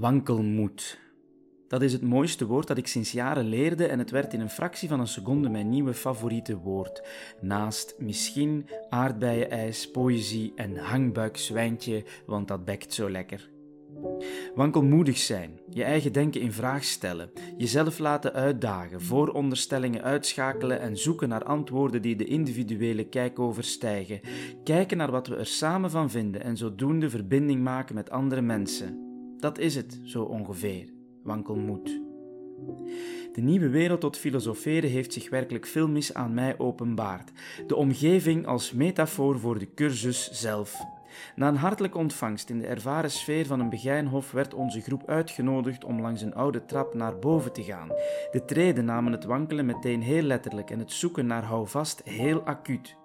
Wankelmoed. Dat is het mooiste woord dat ik sinds jaren leerde en het werd in een fractie van een seconde mijn nieuwe favoriete woord. Naast misschien aardbeienijs, poëzie en hangbuikzwijntje, want dat bekt zo lekker. Wankelmoedig zijn, je eigen denken in vraag stellen, jezelf laten uitdagen, vooronderstellingen uitschakelen en zoeken naar antwoorden die de individuele kijk overstijgen, kijken naar wat we er samen van vinden en zodoende verbinding maken met andere mensen. Dat is het, zo ongeveer, wankelmoed. De nieuwe wereld tot filosoferen heeft zich werkelijk veel mis aan mij openbaard. De omgeving als metafoor voor de cursus zelf. Na een hartelijke ontvangst in de ervaren sfeer van een begijnhof werd onze groep uitgenodigd om langs een oude trap naar boven te gaan. De treden namen het wankelen meteen heel letterlijk en het zoeken naar houvast heel acuut.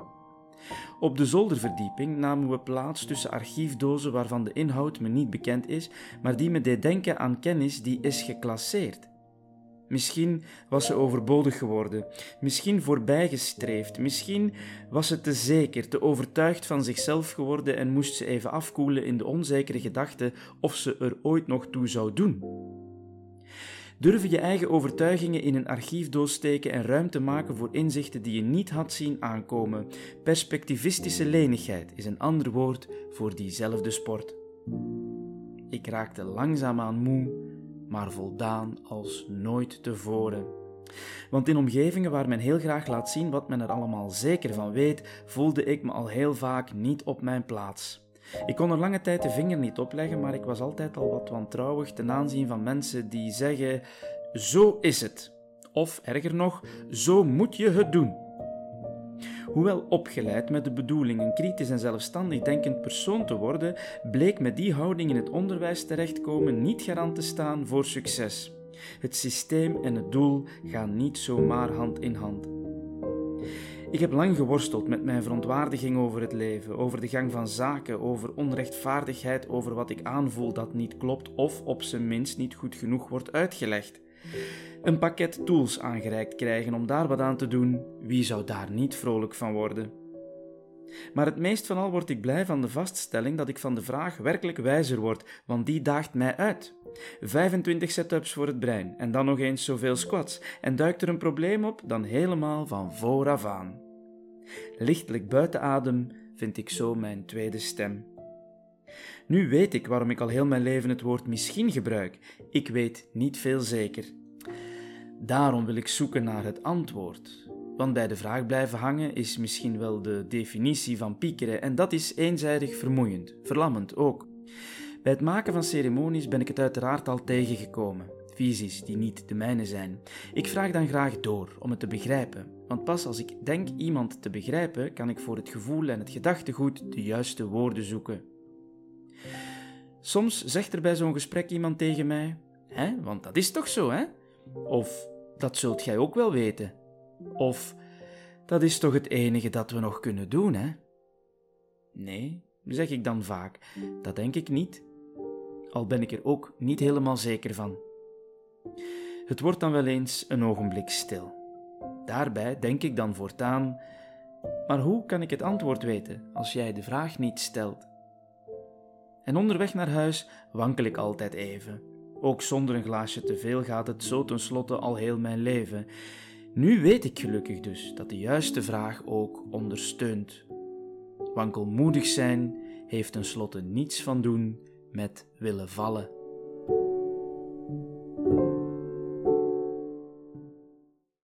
Op de zolderverdieping namen we plaats tussen archiefdozen waarvan de inhoud me niet bekend is, maar die me deed denken aan kennis die is geclasseerd. Misschien was ze overbodig geworden, misschien voorbijgestreefd, misschien was ze te zeker, te overtuigd van zichzelf geworden en moest ze even afkoelen in de onzekere gedachte of ze er ooit nog toe zou doen. Durven je eigen overtuigingen in een archiefdoos steken en ruimte maken voor inzichten die je niet had zien aankomen. Perspectivistische lenigheid is een ander woord voor diezelfde sport. Ik raakte langzaamaan moe, maar voldaan als nooit tevoren. Want in omgevingen waar men heel graag laat zien wat men er allemaal zeker van weet, voelde ik me al heel vaak niet op mijn plaats. Ik kon er lange tijd de vinger niet opleggen, maar ik was altijd al wat wantrouwig ten aanzien van mensen die zeggen: Zo is het. Of erger nog, zo moet je het doen. Hoewel opgeleid met de bedoeling een kritisch en zelfstandig denkend persoon te worden, bleek met die houding in het onderwijs terechtkomen niet garant te staan voor succes. Het systeem en het doel gaan niet zomaar hand in hand. Ik heb lang geworsteld met mijn verontwaardiging over het leven, over de gang van zaken, over onrechtvaardigheid, over wat ik aanvoel dat niet klopt of op zijn minst niet goed genoeg wordt uitgelegd. Een pakket tools aangereikt krijgen om daar wat aan te doen, wie zou daar niet vrolijk van worden? Maar het meest van al word ik blij van de vaststelling dat ik van de vraag werkelijk wijzer word, want die daagt mij uit. 25 setups voor het brein en dan nog eens zoveel squats en duikt er een probleem op, dan helemaal van vooraf aan. Lichtelijk buiten adem vind ik zo mijn tweede stem. Nu weet ik waarom ik al heel mijn leven het woord misschien gebruik. Ik weet niet veel zeker. Daarom wil ik zoeken naar het antwoord. Want bij de vraag blijven hangen is misschien wel de definitie van piekeren en dat is eenzijdig vermoeiend, verlammend ook. Bij het maken van ceremonies ben ik het uiteraard al tegengekomen, visies die niet de mijne zijn. Ik vraag dan graag door om het te begrijpen, want pas als ik denk iemand te begrijpen, kan ik voor het gevoel en het gedachtegoed de juiste woorden zoeken. Soms zegt er bij zo'n gesprek iemand tegen mij: Hè, want dat is toch zo, hè? Of dat zult jij ook wel weten. Of dat is toch het enige dat we nog kunnen doen, hè? Nee, zeg ik dan vaak, dat denk ik niet. Al ben ik er ook niet helemaal zeker van. Het wordt dan wel eens een ogenblik stil. Daarbij denk ik dan voortaan: maar hoe kan ik het antwoord weten als jij de vraag niet stelt? En onderweg naar huis wankel ik altijd even. Ook zonder een glaasje te veel gaat het zo tenslotte al heel mijn leven. Nu weet ik gelukkig dus dat de juiste vraag ook ondersteunt. Wankelmoedig zijn heeft tenslotte niets van doen met willen vallen.